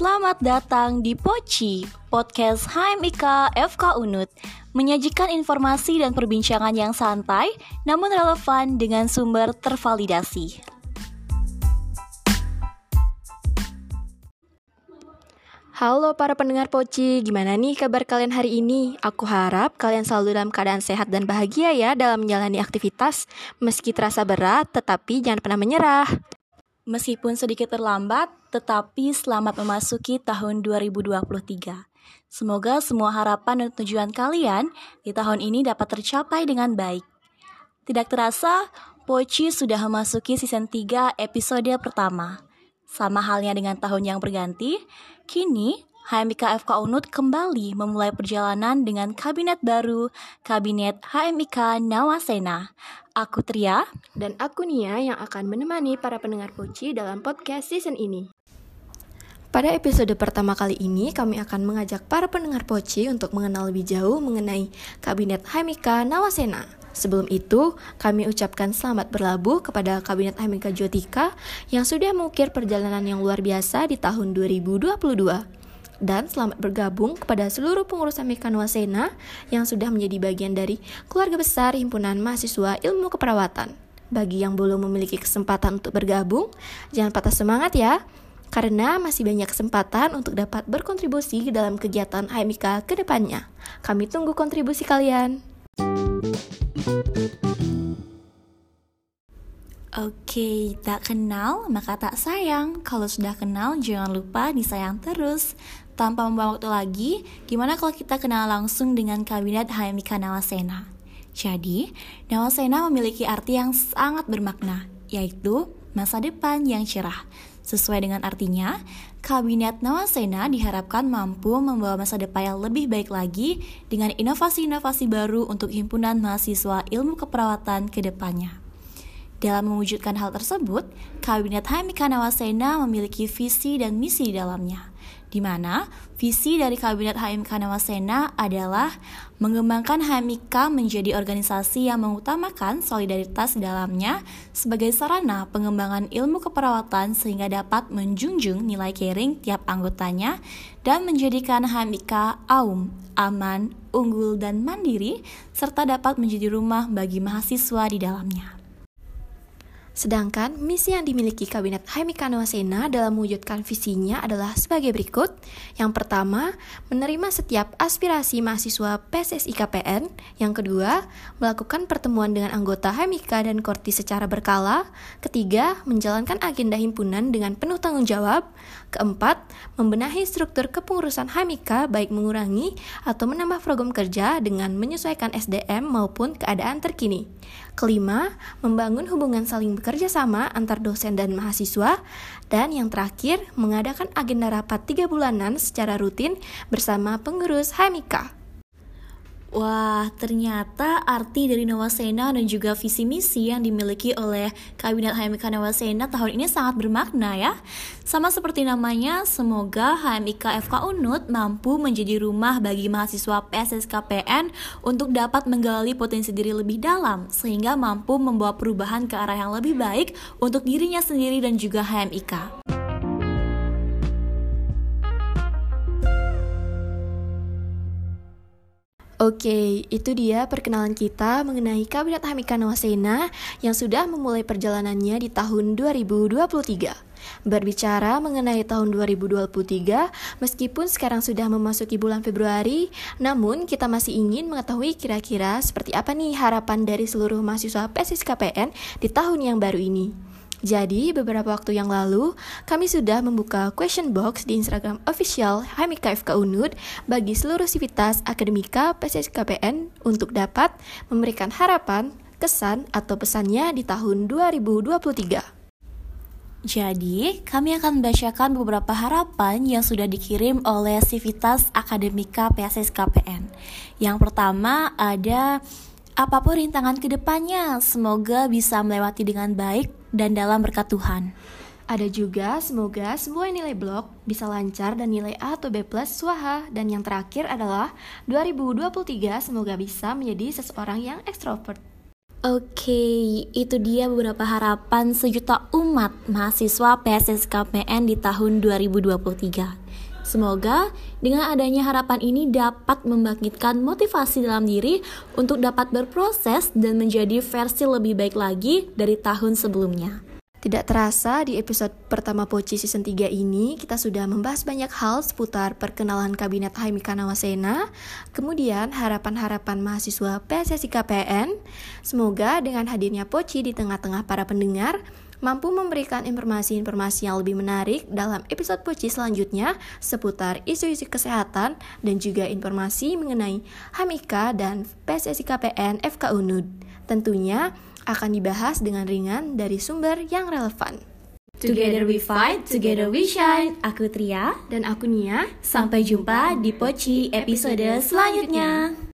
Selamat datang di Poci, podcast HMIK FK Unut, menyajikan informasi dan perbincangan yang santai namun relevan dengan sumber tervalidasi. Halo para pendengar Poci, gimana nih kabar kalian hari ini? Aku harap kalian selalu dalam keadaan sehat dan bahagia ya dalam menjalani aktivitas. Meski terasa berat, tetapi jangan pernah menyerah. Meskipun sedikit terlambat, tetapi selamat memasuki tahun 2023. Semoga semua harapan dan tujuan kalian di tahun ini dapat tercapai dengan baik. Tidak terasa, Poci sudah memasuki season 3 episode pertama. Sama halnya dengan tahun yang berganti, kini HMIK FK Unut kembali memulai perjalanan dengan kabinet baru, Kabinet HMIK Nawasena. Aku Tria dan aku Nia yang akan menemani para pendengar Poci dalam podcast season ini. Pada episode pertama kali ini, kami akan mengajak para pendengar Poci untuk mengenal lebih jauh mengenai Kabinet HMIK Nawasena. Sebelum itu, kami ucapkan selamat berlabuh kepada Kabinet Hamika Jotika yang sudah mengukir perjalanan yang luar biasa di tahun 2022. Dan selamat bergabung kepada seluruh pengurus Hamika Wasena yang sudah menjadi bagian dari keluarga besar Himpunan Mahasiswa Ilmu Keperawatan. Bagi yang belum memiliki kesempatan untuk bergabung, jangan patah semangat ya, karena masih banyak kesempatan untuk dapat berkontribusi dalam kegiatan HMIK ke depannya. Kami tunggu kontribusi kalian. Oke, tak kenal maka tak sayang. Kalau sudah kenal, jangan lupa disayang terus. Tanpa membuang waktu lagi, gimana kalau kita kenal langsung dengan Kabinet HMIK Nawasena? Jadi, Nawasena memiliki arti yang sangat bermakna, yaitu masa depan yang cerah. Sesuai dengan artinya, Kabinet Nawasena diharapkan mampu membawa masa depan yang lebih baik lagi dengan inovasi-inovasi baru untuk himpunan mahasiswa ilmu keperawatan ke depannya. Dalam mewujudkan hal tersebut, Kabinet Hamika Nawasena memiliki visi dan misi di dalamnya di mana visi dari Kabinet HMK Nawasena adalah mengembangkan HMK menjadi organisasi yang mengutamakan solidaritas di dalamnya sebagai sarana pengembangan ilmu keperawatan sehingga dapat menjunjung nilai caring tiap anggotanya dan menjadikan HMK aum, aman, unggul, dan mandiri serta dapat menjadi rumah bagi mahasiswa di dalamnya. Sedangkan misi yang dimiliki Kabinet Haimika Nawasena dalam mewujudkan visinya adalah sebagai berikut. Yang pertama, menerima setiap aspirasi mahasiswa PSSI KPN. Yang kedua, melakukan pertemuan dengan anggota Haimika dan Korti secara berkala. Ketiga, menjalankan agenda himpunan dengan penuh tanggung jawab. Keempat, membenahi struktur kepengurusan Haimika baik mengurangi atau menambah program kerja dengan menyesuaikan SDM maupun keadaan terkini. Kelima, membangun hubungan saling bekerja sama antar dosen dan mahasiswa. Dan yang terakhir, mengadakan agenda rapat tiga bulanan secara rutin bersama pengurus HMIK. Wah, ternyata arti dari Nawasena dan juga visi misi yang dimiliki oleh Kabinet HMIK Nawasena tahun ini sangat bermakna ya. Sama seperti namanya, semoga HMIK FK Unut mampu menjadi rumah bagi mahasiswa PSSKPN untuk dapat menggali potensi diri lebih dalam sehingga mampu membawa perubahan ke arah yang lebih baik untuk dirinya sendiri dan juga HMIK. Oke, itu dia perkenalan kita mengenai Kabinet Hamika Nawasena yang sudah memulai perjalanannya di tahun 2023. Berbicara mengenai tahun 2023, meskipun sekarang sudah memasuki bulan Februari, namun kita masih ingin mengetahui kira-kira seperti apa nih harapan dari seluruh mahasiswa PSIS-KPN di tahun yang baru ini. Jadi, beberapa waktu yang lalu, kami sudah membuka question box di Instagram official Hamika FK Unud bagi seluruh sivitas akademika PSSKPN untuk dapat memberikan harapan, kesan, atau pesannya di tahun 2023. Jadi, kami akan membacakan beberapa harapan yang sudah dikirim oleh Sivitas Akademika PSSKPN. Yang pertama ada apa pun rintangan ke depannya, semoga bisa melewati dengan baik dan dalam berkat Tuhan. Ada juga semoga semua nilai blog bisa lancar dan nilai A atau B plus swaha. Dan yang terakhir adalah 2023 semoga bisa menjadi seseorang yang ekstrovert. Oke, itu dia beberapa harapan sejuta umat mahasiswa PSSKPN di tahun 2023. Semoga dengan adanya harapan ini dapat membangkitkan motivasi dalam diri untuk dapat berproses dan menjadi versi lebih baik lagi dari tahun sebelumnya. Tidak terasa di episode pertama Poci season 3 ini kita sudah membahas banyak hal seputar perkenalan Kabinet Haimika Nawasena, kemudian harapan-harapan mahasiswa PSSI KPN. Semoga dengan hadirnya Poci di tengah-tengah para pendengar, mampu memberikan informasi-informasi yang lebih menarik dalam episode Poci selanjutnya seputar isu-isu kesehatan dan juga informasi mengenai Hamika dan PSSI KPN FK UNUD. Tentunya akan dibahas dengan ringan dari sumber yang relevan. Together we fight, together we shine. Aku Tria dan aku Nia. Sampai jumpa di Poci episode selanjutnya.